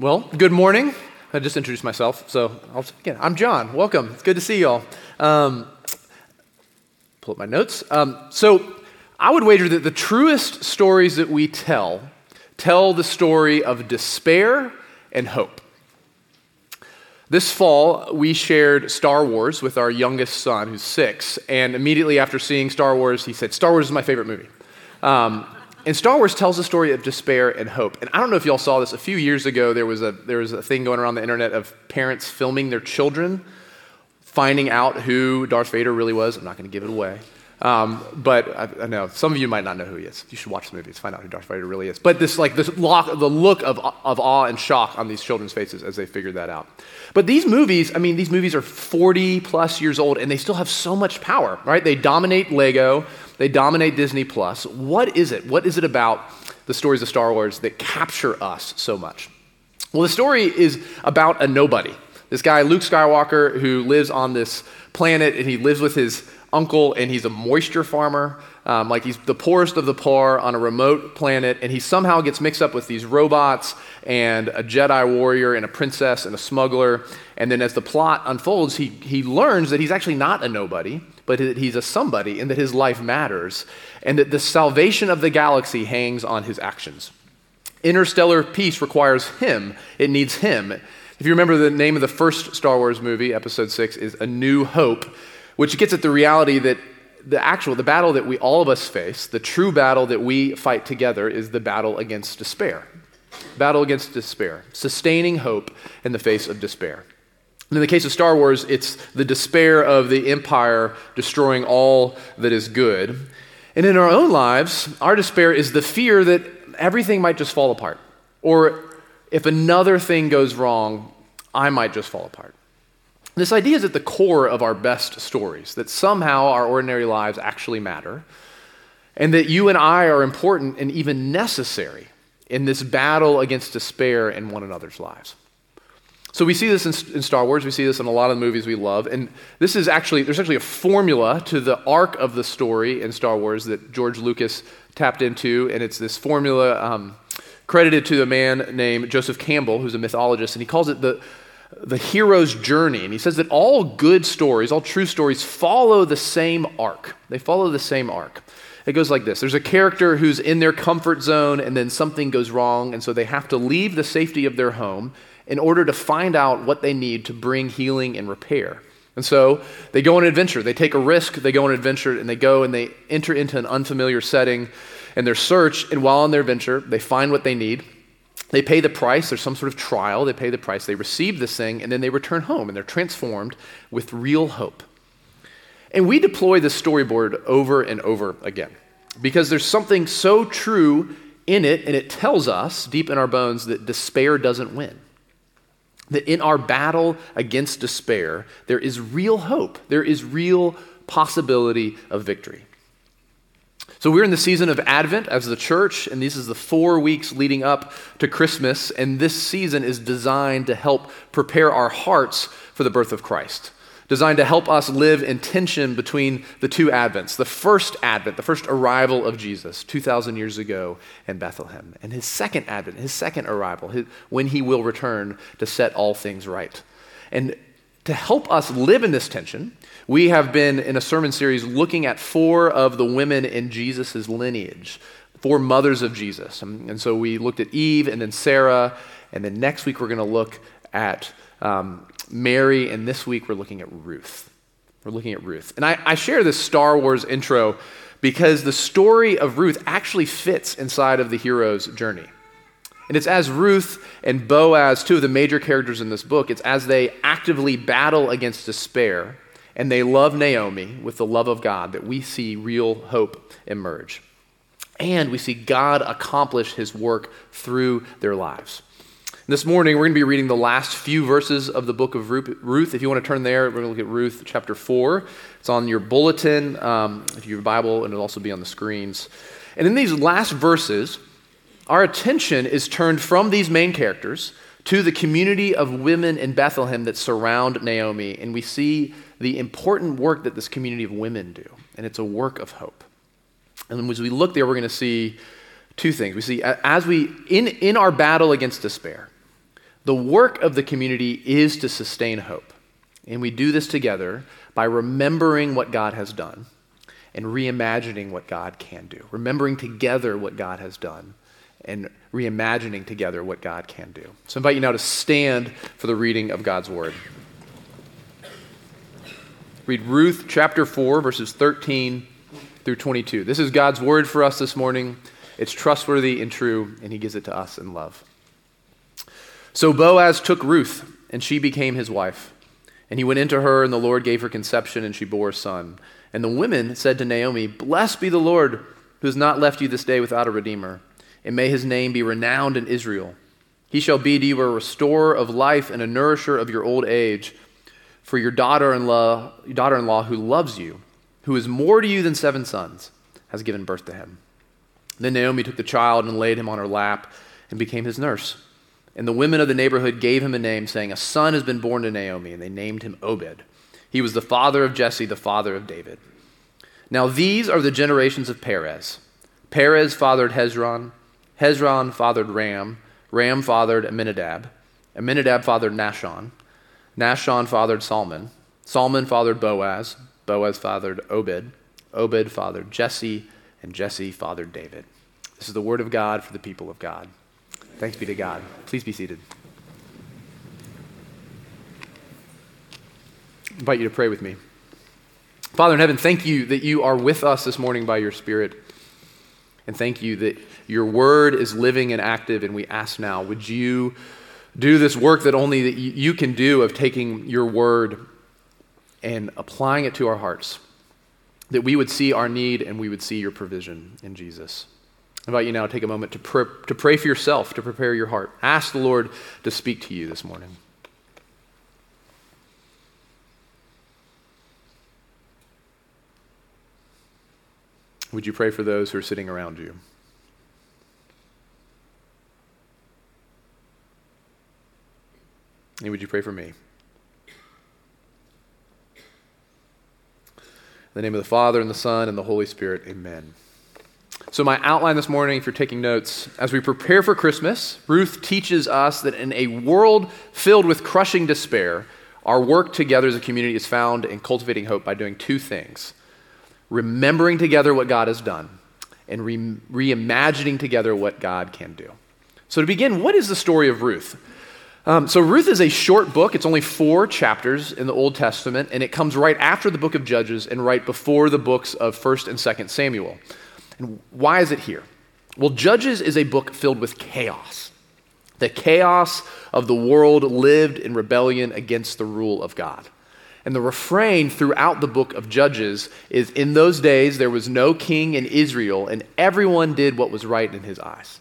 Well, good morning. I just introduced myself, so I'll again. I'm John. Welcome. It's good to see y'all. Um, pull up my notes. Um, so, I would wager that the truest stories that we tell tell the story of despair and hope. This fall, we shared Star Wars with our youngest son, who's six, and immediately after seeing Star Wars, he said, "Star Wars is my favorite movie." Um, and Star Wars tells a story of despair and hope. And I don't know if y'all saw this. A few years ago, there was a, there was a thing going around the internet of parents filming their children finding out who Darth Vader really was. I'm not going to give it away. Um, but I, I, know some of you might not know who he is. You should watch the movies, find out who Darth Vader really is. But this, like, this lock, the look of, of awe and shock on these children's faces as they figured that out. But these movies, I mean, these movies are 40 plus years old, and they still have so much power, right? They dominate Lego. They dominate Disney Plus. What is it? What is it about the stories of Star Wars that capture us so much? Well, the story is about a nobody. This guy, Luke Skywalker, who lives on this planet and he lives with his uncle and he's a moisture farmer. Um, like he's the poorest of the poor on a remote planet, and he somehow gets mixed up with these robots and a Jedi warrior and a princess and a smuggler. And then as the plot unfolds, he, he learns that he's actually not a nobody but that he's a somebody and that his life matters, and that the salvation of the galaxy hangs on his actions. Interstellar peace requires him, it needs him. If you remember, the name of the first Star Wars movie, Episode 6, is A New Hope, which gets at the reality that the actual, the battle that we all of us face, the true battle that we fight together, is the battle against despair. Battle against despair, sustaining hope in the face of despair. In the case of Star Wars, it's the despair of the empire destroying all that is good. And in our own lives, our despair is the fear that everything might just fall apart. Or if another thing goes wrong, I might just fall apart. This idea is at the core of our best stories that somehow our ordinary lives actually matter, and that you and I are important and even necessary in this battle against despair in one another's lives. So we see this in, in, Star Wars, we see this in a lot of the movies we love, and this is actually, there's actually a formula to the arc of the story in Star Wars that George Lucas tapped into, and it's this formula um, credited to a man named Joseph Campbell, who's a mythologist, and he calls it the, the hero's journey. And he says that all good stories, all true stories, follow the same arc. They follow the same arc. It goes like this There's a character who's in their comfort zone, and then something goes wrong, and so they have to leave the safety of their home in order to find out what they need to bring healing and repair. And so they go on an adventure. They take a risk, they go on an adventure, and they go and they enter into an unfamiliar setting and their search. And while on their adventure, they find what they need. They pay the price. There's some sort of trial. They pay the price. They receive this thing, and then they return home and they're transformed with real hope. And we deploy this storyboard over and over again because there's something so true in it, and it tells us deep in our bones that despair doesn't win that in our battle against despair, there is real hope, there is real possibility of victory. So, we're in the season of Advent as the church, and this is the four weeks leading up to Christmas, and this season is designed to help prepare our hearts for the birth of Christ. Designed to help us live in tension between the two Advents. The first Advent, the first arrival of Jesus 2,000 years ago in Bethlehem, and his second Advent, his second arrival, his, when he will return to set all things right. And to help us live in this tension, we have been in a sermon series looking at four of the women in Jesus' lineage, four mothers of Jesus. And, so we looked at Eve and then Sarah, and then next week we're going to look at um, Mary, and this week we're looking at Ruth. We're looking at Ruth. And I, I share this Star Wars intro because the story of Ruth actually fits inside of the hero's journey. And it's as Ruth and Boaz, two of the major characters in this book, it's as they actively battle against despair and they love Naomi with the love of God that we see real hope emerge. And we see God accomplish his work through their lives. This morning, we're going to be reading the last few verses of the book of Ruth. If you want to turn there, we're going to look at Ruth chapter 4. It's on your bulletin, um, if you have a Bible, and it'll also be on the screens. And in these last verses, our attention is turned from these main characters to the community of women in Bethlehem that surround Naomi. And we see the important work that this community of women do. And it's a work of hope. And as we look there, we're going to see two things. We see as we, in, in our battle against despair, The work of the community is to sustain hope. And we do this together by remembering what God has done and reimagining what God can do. Remembering together what God has done and reimagining together what God can do. So I invite you now to stand for the reading of God's word. Read Ruth chapter 4, verses 13 through 22. This is God's word for us this morning. It's trustworthy and true, and he gives it to us in love. So Boaz took Ruth, and she became his wife. And he went into her, and the Lord gave her conception, and she bore a son. And the women said to Naomi, Blessed be the Lord, who has not left you this day without a redeemer and may his name be renowned in Israel. He shall be to you a restorer of life and a nourisher of your old age. For your daughter in law, daughter in law who loves you, who is more to you than seven sons, has given birth to him. Then Naomi took the child and laid him on her lap and became his nurse. And the women of the neighborhood gave him a name, saying, A son has been born to Naomi, and they named him Obed. He was the father of Jesse, the father of David. Now these are the generations of Perez. Perez fathered Hezron. Hezron fathered Ram. Ram fathered Amminadab. Amminadab fathered Nahshon. Nahshon fathered Solomon. Solomon fathered Boaz. Boaz fathered Obed. Obed fathered Jesse. And Jesse fathered David. This is the word of God for the people of God. Thanks be to God. Please be seated. I invite you to pray with me. Father in heaven, thank you that you are with us this morning by your Spirit. And thank you that your word is living and active, and we ask now, would you do this work that only you can do of taking your word and applying it to our hearts, that we would see our need and we would see your provision in Jesus. I invite you now to take a moment to, pr- to pray for yourself, to prepare your heart. Ask the Lord to speak to you this morning. Would you pray for those who are sitting around you? And would you pray for me? In the name of the Father, and the Son, and the Holy Spirit, amen. So, my outline this morning, if you're taking notes, as we prepare for Christmas, Ruth teaches us that in a world filled with crushing despair, our work together as a community is found in cultivating hope by doing two things remembering together what God has done, and re- reimagining together what God can do. So, to begin, what is the story of Ruth? Um, so, Ruth is a short book. It's only four chapters in the Old Testament, and it comes right after the book of Judges and right before the books of 1st and 2nd Samuel. And why is it here? Well, Judges is a book filled with chaos. The chaos of the world lived in rebellion against the rule of God. And the refrain throughout the book of Judges is In those days there was no king in Israel, and everyone did what was right in his eyes.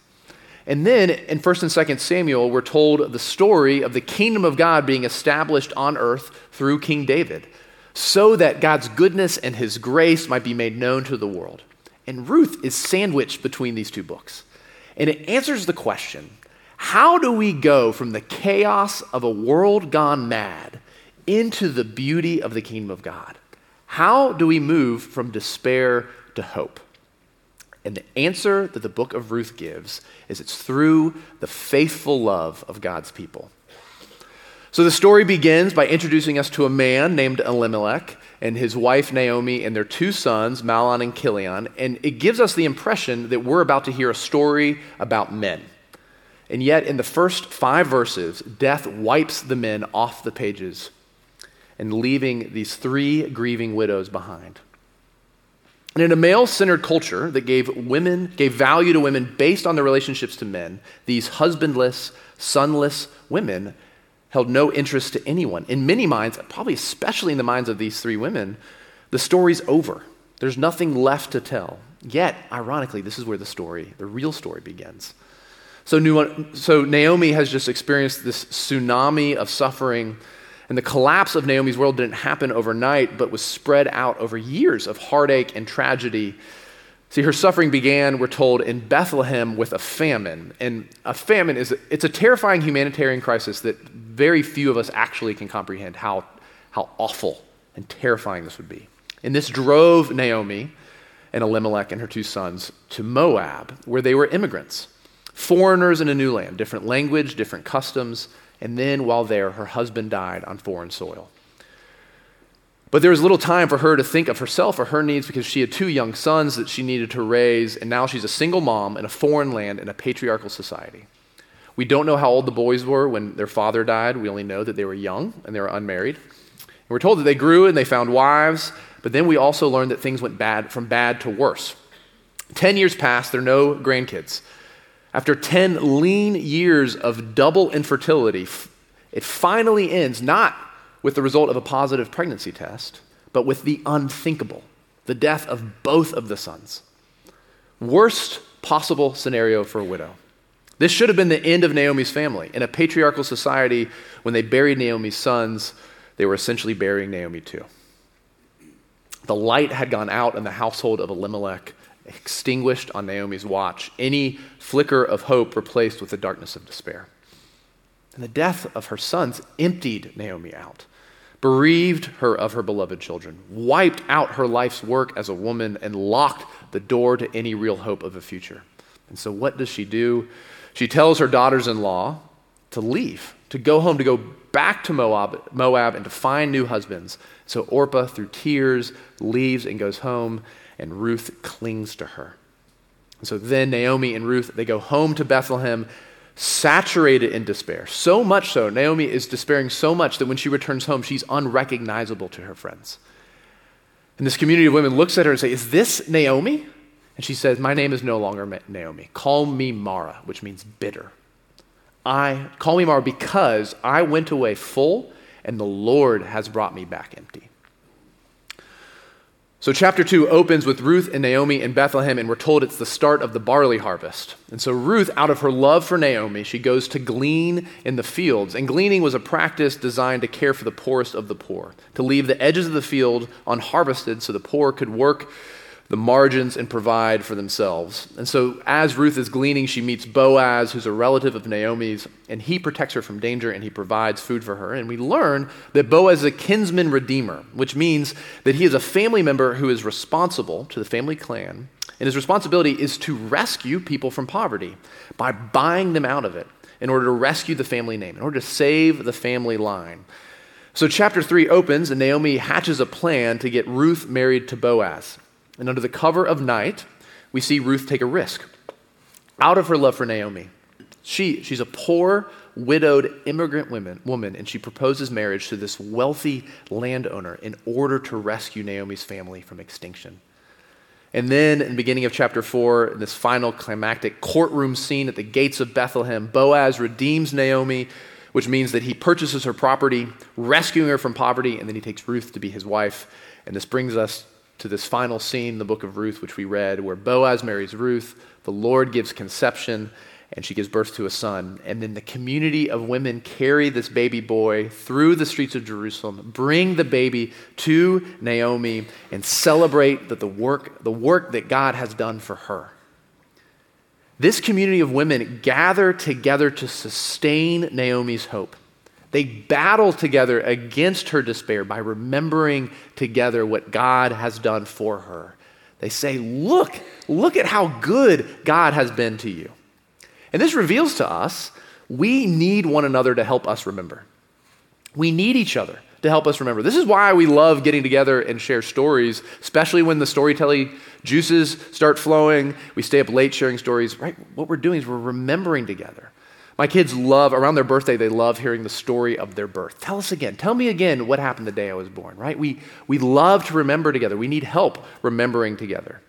And then in 1st and 2nd Samuel, we're told the story of the kingdom of God being established on earth through King David, so that God's goodness and his grace might be made known to the world. And Ruth is sandwiched between these two books. And it answers the question how do we go from the chaos of a world gone mad into the beauty of the kingdom of God? How do we move from despair to hope? And the answer that the book of Ruth gives is it's through the faithful love of God's people. So the story begins by introducing us to a man named Elimelech and his wife Naomi and their two sons, Mahlon and Chilion. And it gives us the impression that we're about to hear a story about men. And yet, in the first five verses, death wipes the men off the pages and leaving these three grieving widows behind. And in a male centered culture that gave women, gave value to women based on their relationships to men, these husbandless, sonless women held no interest to anyone. In many minds, probably especially in the minds of these three women, the story's over. There's nothing left to tell. Yet, ironically, this is where the story, the real story, begins. So, so Naomi has just experienced this tsunami of suffering and the collapse of Naomi's world didn't happen overnight, but was spread out over years of heartache and tragedy. See, her suffering began, we're told, in Bethlehem with a famine. And a famine is it's a terrifying humanitarian crisis that very few of us actually can comprehend how, how awful and terrifying this would be. And this drove Naomi and Elimelech and her two sons to Moab, where they were immigrants. Foreigners in a new land, different language, different customs, and then while there, her husband died on foreign soil. But there was little time for her to think of herself or her needs because she had two young sons that she needed to raise, and now she's a single mom in a foreign land in a patriarchal society. We don't know how old the boys were when their father died. We only know that they were young and they were unmarried. And we're told that they grew and they found wives, but then we also learned that things went bad from bad to worse. Ten years passed, there are no grandkids. After 10 lean years of double infertility, it finally ends not with the result of a positive pregnancy test, but with the unthinkable the death of both of the sons. Worst possible scenario for a widow. This should have been the end of Naomi's family. In a patriarchal society, when they buried Naomi's sons, they were essentially burying Naomi too. The light had gone out in the household of Elimelech, extinguished on Naomi's watch, any flicker of hope replaced with the darkness of despair. And the death of her sons emptied Naomi out bereaved her of her beloved children, wiped out her life's work as a woman, and locked the door to any real hope of a future. And so, what does she do? She tells her daughters in law to leave, to go home, to go back to Moab, Moab, and to find new husbands. So, Orpah, through tears, leaves and goes home, and Ruth clings to her. And so then Naomi and Ruth, they go home to Bethlehem saturated in despair. So much so, Naomi is despairing so much that when she returns home, she's unrecognizable to her friends. And this community of women looks at her and say, Is this Naomi? And she says, My name is no longer Naomi. Call me Mara, which means bitter. I call me Mara because I went away full and the Lord has brought me back empty. So, chapter 2 opens with Ruth and Naomi in Bethlehem, and we're told it's the start of the barley harvest. And so, Ruth, out of her love for Naomi, she goes to glean in the fields. And gleaning was a practice designed to care for the poorest of the poor, to leave the edges of the field unharvested so the poor could work the margins and provide for themselves. And so, as Ruth is gleaning, she meets Boaz, who's a relative of Naomi's, and he protects her from danger and he provides food for her. And we learn that Boaz is a kinsman redeemer, which means that he is a family member who is responsible to the family clan. And his responsibility is to rescue people from poverty by buying them out of it in order to rescue the family name, in order to save the family line. So, chapter 3 opens, and Naomi hatches a plan to get Ruth married to Boaz. And under the cover of night, we see Ruth take a risk out of her love for Naomi. She, she's a poor, widowed immigrant woman, woman, and she proposes marriage to this wealthy landowner in order to rescue Naomi's family from extinction. And then, in the beginning of chapter 4, in this final climactic courtroom scene at the gates of Bethlehem, Boaz redeems Naomi, which means that he purchases her property, rescuing her from poverty, and then he takes Ruth to be his wife. And this brings us to this final scene in the book of Ruth, which we read, where Boaz marries Ruth, the Lord gives conception, and she gives birth to a son. And then the community of women carry this baby boy through the streets of Jerusalem, bring the baby to Naomi, and celebrate that the work, the work that God has done for her. This community of women gather together to sustain Naomi's hope. They battle together against her despair by remembering together what God has done for her. They say, Look, look at how good God has been to you. And this reveals to us we need one another to help us remember. We need each other to help us remember. This is why we love getting together and share stories, especially when the storytelling juices start flowing. We stay up late sharing stories, right? What we're doing is we're remembering together. My kids love, around their birthday, they love hearing the story of their birth. Tell us again. Tell me again what happened the day I was born, right? We, we love to remember together. We need help remembering together.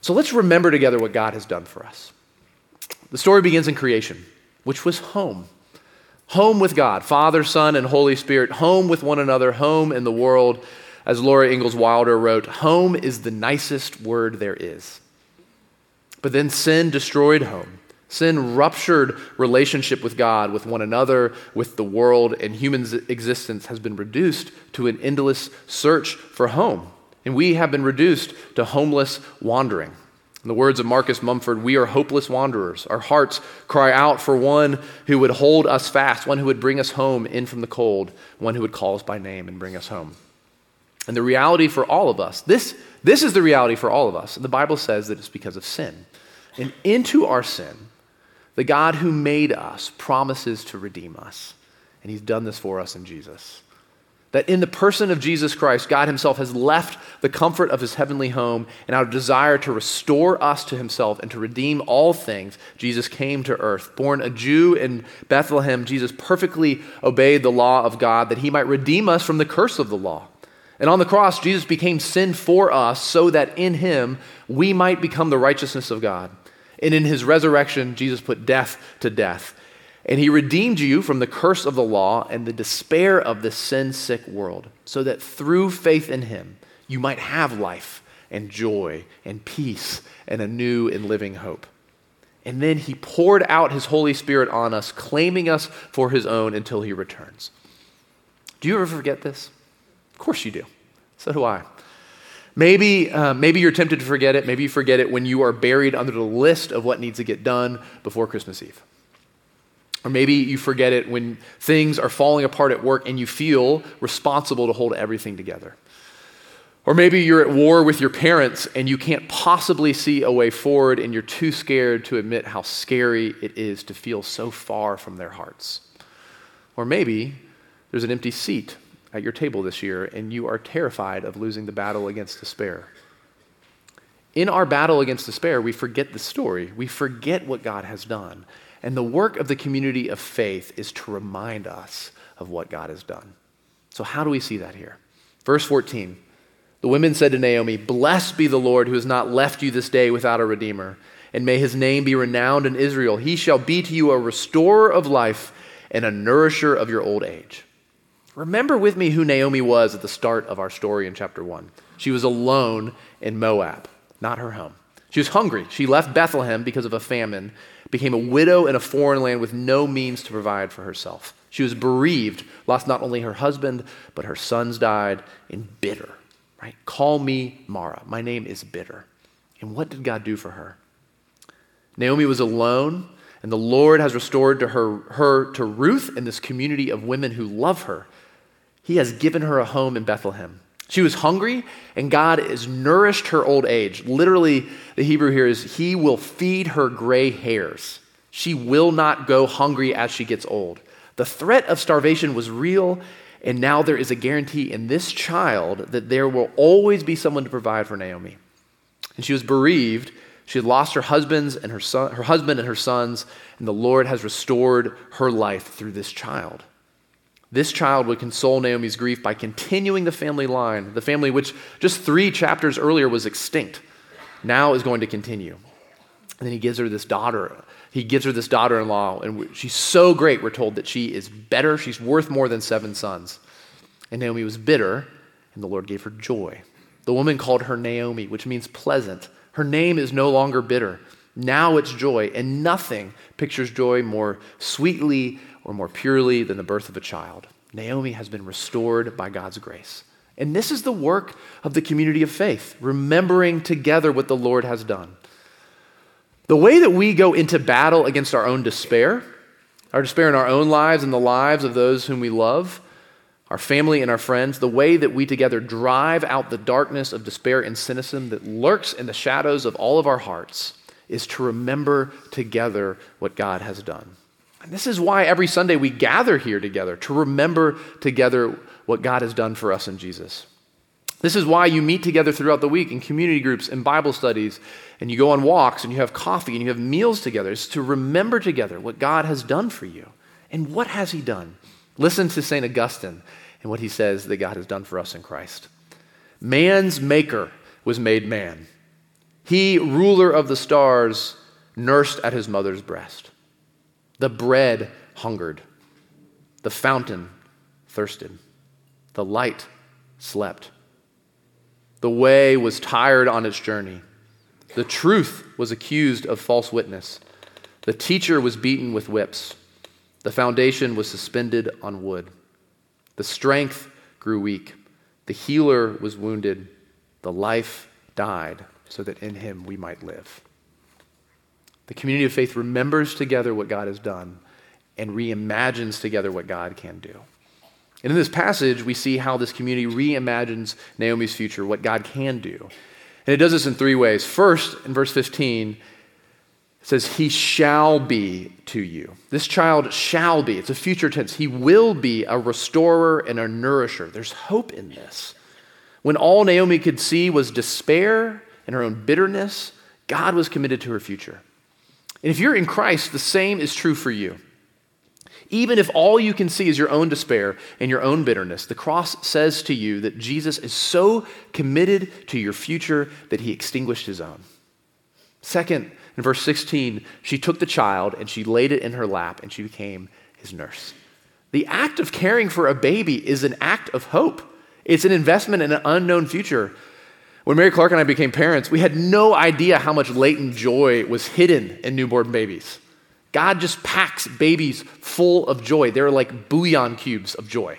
So let's remember together what God has done for us. The story begins in creation, which was home. Home with God, Father, Son, and Holy Spirit, home with one another, home in the world. As Laura Ingalls Wilder wrote, home is the nicest word there is. But then sin destroyed home. Sin ruptured relationship with God, with one another, with the world, and human existence has been reduced to an endless search for home. And we have been reduced to homeless wandering. In the words of Marcus Mumford, we are hopeless wanderers. Our hearts cry out for one who would hold us fast, one who would bring us home in from the cold, one who would call us by name and bring us home. And the reality for all of us, this, this is the reality for all of us. And the Bible says that it's because of sin. And into our sin, The God who made us promises to redeem us, and he's done this for us in Jesus. That in the person of Jesus Christ, God Himself has left the comfort of His heavenly home and out of desire to restore us to Himself and to redeem all things, Jesus came to earth. Born a Jew in Bethlehem, Jesus perfectly obeyed the law of God that He might redeem us from the curse of the law. And on the cross, Jesus became sin for us so that in Him we might become the righteousness of God. And in His resurrection, Jesus put death to death and he redeemed you from the curse of the law and the despair of the sin sick world, so that through faith in him you might have life and joy and peace and a new and living hope. And then he poured out his Holy Spirit on us, claiming us for his own until he returns. Do you ever forget this? Of course you do. So do I. Maybe, uh, maybe you're tempted to forget it. Maybe you forget it when you are buried under the list of what needs to get done before Christmas Eve. Or maybe you forget it when things are falling apart at work and you feel responsible to hold everything together. Or maybe you're at war with your parents and you can't possibly see a way forward and you're too scared to admit how scary it is to feel so far from their hearts. Or maybe there's an empty seat at your table this year and you are terrified of losing the battle against despair. In our battle against despair, we forget the story. We forget what God has done. And the work of the community of faith is to remind us of what God has done. So, how do we see that here? Verse 14 The women said to Naomi, Blessed be the Lord who has not left you this day without a redeemer, and may his name be renowned in Israel. He shall be to you a restorer of life and a nourisher of your old age. Remember with me who Naomi was at the start of our story in chapter 1. She was alone in Moab, not her home. She was hungry. She left Bethlehem because of a famine, became a widow in a foreign land with no means to provide for herself. She was bereaved, lost not only her husband, but her sons died, in bitter. Right? Call me Mara. My name is bitter. And what did God do for her? Naomi was alone, and the Lord has restored to her, her to Ruth and this community of women who love her. He has given her a home in Bethlehem. She was hungry, and God has nourished her old age. Literally, the Hebrew here is, He will feed her gray hairs. She will not go hungry as she gets old. The threat of starvation was real, and now there is a guarantee in this child that there will always be someone to provide for Naomi. And she was bereaved. She had lost her husbands and her, son, her husband and her sons, and the Lord has restored her life through this child. This child would console Naomi's grief by continuing the family line, the family which just three chapters earlier was extinct, now is going to continue. And then he gives her this daughter. He gives her this daughter in law, and she's so great, we're told that she is better. She's worth more than seven sons. And Naomi was bitter, and the Lord gave her joy. The woman called her Naomi, which means pleasant. Her name is no longer bitter. Now it's joy, and nothing pictures joy more sweetly or more purely than the birth of a child. Naomi has been restored by God's grace. And this is the work of the community of faith, remembering together what the Lord has done. The way that we go into battle against our own despair, our despair in our own lives and the lives of those whom we love, our family and our friends, the way that we together drive out the darkness of despair and cynicism that lurks in the shadows of all of our hearts is to remember together what God has done. And this is why every Sunday we gather here together to remember together what God has done for us in Jesus. This is why you meet together throughout the week in community groups and Bible studies, and you go on walks and you have coffee and you have meals together. It's to remember together what God has done for you. And what has He done? Listen to St. Augustine and what he says that God has done for us in Christ. Man's maker was made man. He, ruler of the stars, nursed at his mother's breast. The bread hungered. The fountain thirsted. The light slept. The way was tired on its journey. The truth was accused of false witness. The teacher was beaten with whips. The foundation was suspended on wood. The strength grew weak. The healer was wounded. The life died so that in him we might live. The community of faith remembers together what God has done and reimagines together what God can do. And in this passage, we see how this community reimagines Naomi's future, what God can do. And it does this in three ways. First, in verse 15, it says, He shall be to you. This child shall be. It's a future tense. He will be a restorer and a nourisher. There's hope in this. When all Naomi could see was despair and her own bitterness, God was committed to her future. And if you're in Christ, the same is true for you. Even if all you can see is your own despair and your own bitterness, the cross says to you that Jesus is so committed to your future that he extinguished his own. Second, in verse 16, she took the child and she laid it in her lap and she became his nurse. The act of caring for a baby is an act of hope. It's an investment in an unknown future. When Mary Clark and I became parents, we had no idea how much latent joy was hidden in newborn babies. God just packs babies full of joy. They're like bouillon cubes of joy.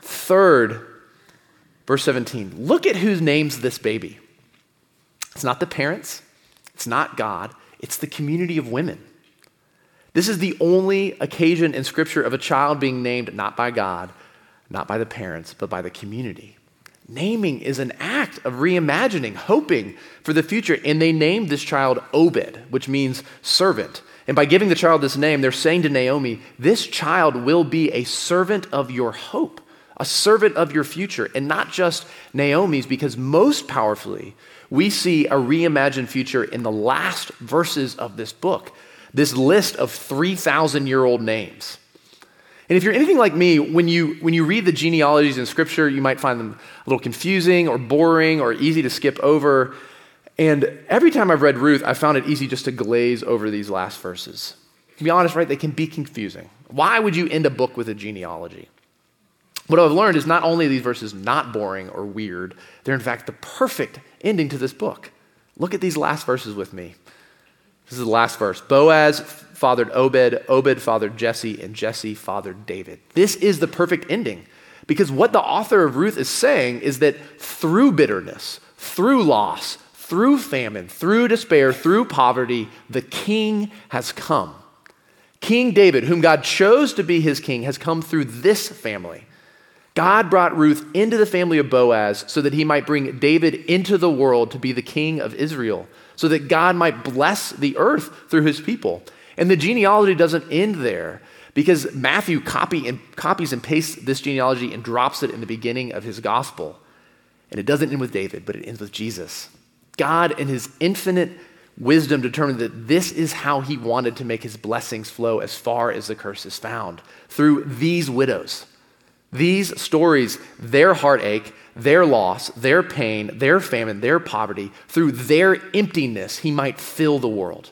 Third, verse 17, look at who names this baby. It's not the parents, it's not God, it's the community of women. This is the only occasion in Scripture of a child being named not by God, not by the parents, but by the community. Naming is an act of reimagining, hoping for the future. And they named this child Obed, which means servant. And by giving the child this name, they're saying to Naomi, This child will be a servant of your hope, a servant of your future, and not just Naomi's, because most powerfully, we see a reimagined future in the last verses of this book, this list of 3,000 year old names. And if you're anything like me, when you, when you read the genealogies in Scripture, you might find them a little confusing or boring or easy to skip over. And every time I've read Ruth, I found it easy just to glaze over these last verses. To be honest, right, they can be confusing. Why would you end a book with a genealogy? What I've learned is not only these verses not boring or weird, they're in fact the perfect ending to this book. Look at these last verses with me. This is the last verse. Boaz fathered Obed, Obed fathered Jesse, and Jesse fathered David. This is the perfect ending because what the author of Ruth is saying is that through bitterness, through loss, through famine, through despair, through poverty, the king has come. King David, whom God chose to be his king, has come through this family. God brought Ruth into the family of Boaz so that he might bring David into the world to be the king of Israel, so that God might bless the earth through his people. And the genealogy doesn't end there because Matthew copy and, copies and pastes this genealogy and drops it in the beginning of his gospel. And it doesn't end with David, but it ends with Jesus. God, in his infinite wisdom, determined that this is how he wanted to make his blessings flow as far as the curse is found through these widows. These stories, their heartache, their loss, their pain, their famine, their poverty, through their emptiness, he might fill the world.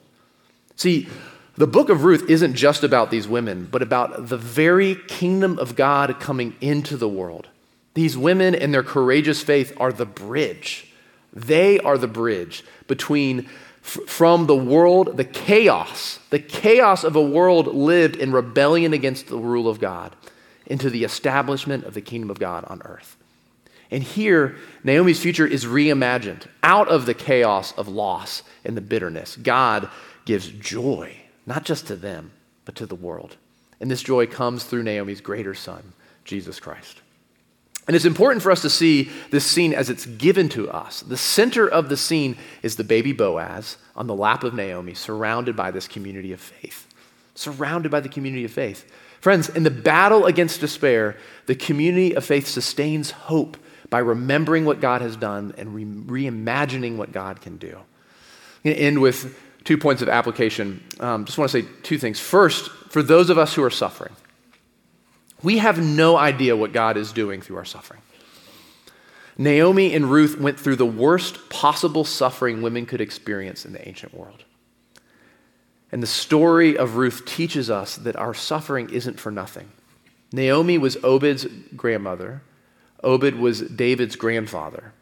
See, the book of Ruth isn't just about these women, but about the very kingdom of God coming into the world. These women and their courageous faith are the bridge. They are the bridge between from the world, the chaos, the chaos of a world lived in rebellion against the rule of God into the establishment of the kingdom of God on earth. And here, Naomi's future is reimagined out of the chaos of loss and the bitterness. God gives joy, not just to them, but to the world. And this joy comes through Naomi's greater son, Jesus Christ. And it's important for us to see this scene as it's given to us. The center of the scene is the baby Boaz on the lap of Naomi, surrounded by this community of faith. Surrounded by the community of faith. Friends, in the battle against despair, the community of faith sustains hope by remembering what God has done and re- reimagining what God can do. I'm going to end with two points of application. Um, just want to say two things. First, for those of us who are suffering, we have no idea what God is doing through our suffering. Naomi and Ruth went through the worst possible suffering women could experience in the ancient world. And the story of Ruth teaches us that our suffering isn't for nothing. Naomi was Obed's grandmother, Obed was David's grandfather.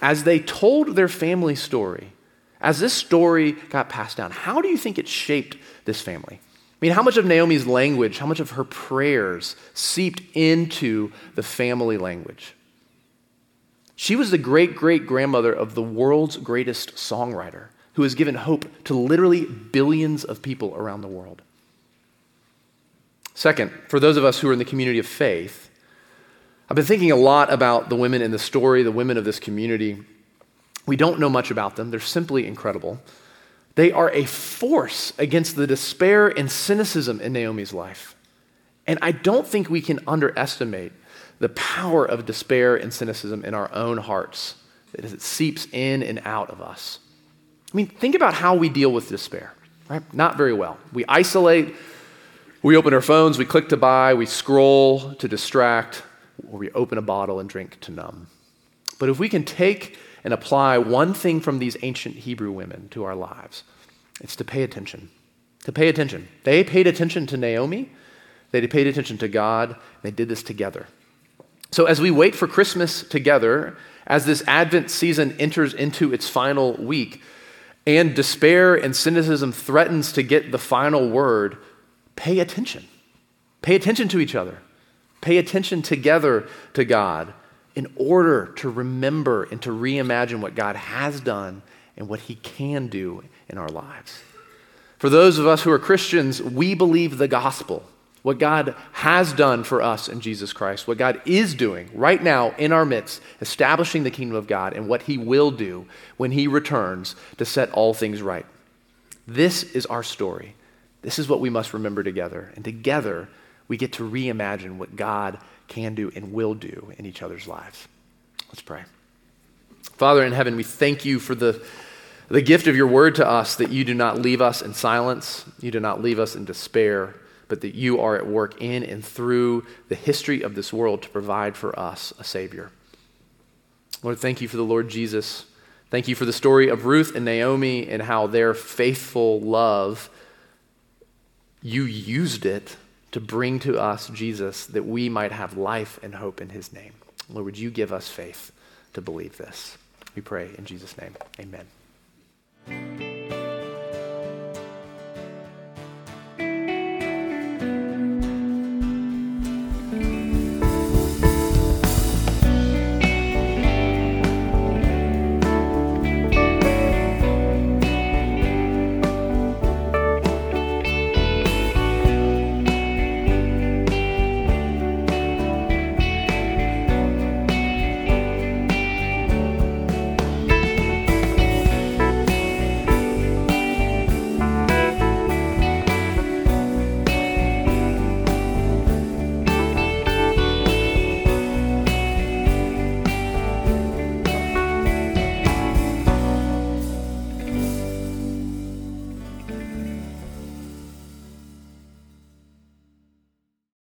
As they told their family story, as this story got passed down, how do you think it shaped this family? I mean, how much of Naomi's language, how much of her prayers seeped into the family language? She was the great great grandmother of the world's greatest songwriter who has given hope to literally billions of people around the world. Second, for those of us who are in the community of faith, I've been thinking a lot about the women in the story, the women of this community. We don't know much about them, they're simply incredible. They are a force against the despair and cynicism in Naomi's life. And I don't think we can underestimate the power of despair and cynicism in our own hearts as it seeps in and out of us. I mean, think about how we deal with despair, right? Not very well. We isolate, we open our phones, we click to buy, we scroll to distract, or we open a bottle and drink to numb. But if we can take and apply one thing from these ancient Hebrew women to our lives, it's to pay attention. To pay attention. They paid attention to Naomi, they paid attention to God, they did this together. So as we wait for Christmas together, as this Advent season enters into its final week, and despair and cynicism threatens to get the final word, pay attention. Pay attention to each other. Pay attention together to God in order to remember and to reimagine what God has done and what He can do in our lives. For those of us who are Christians, we believe the gospel, what God has done for us in Jesus Christ, what God is doing right now in our midst, establishing the kingdom of God, and what He will do when He returns to set all things right. This is our story. This is what we must remember together. And together, we get to reimagine what God can do and will do in each other's lives. Let's pray. Father in heaven, we thank you for the, the gift of your word to us that you do not leave us in silence, you do not leave us in despair, but that you are at work in and through the history of this world to provide for us a Savior. Lord, thank you for the Lord Jesus. Thank you for the story of Ruth and Naomi and how their faithful love, you used it to bring to us Jesus that we might have life and hope in his name. Lord, would you give us faith to believe this? We pray in Jesus' name. Amen.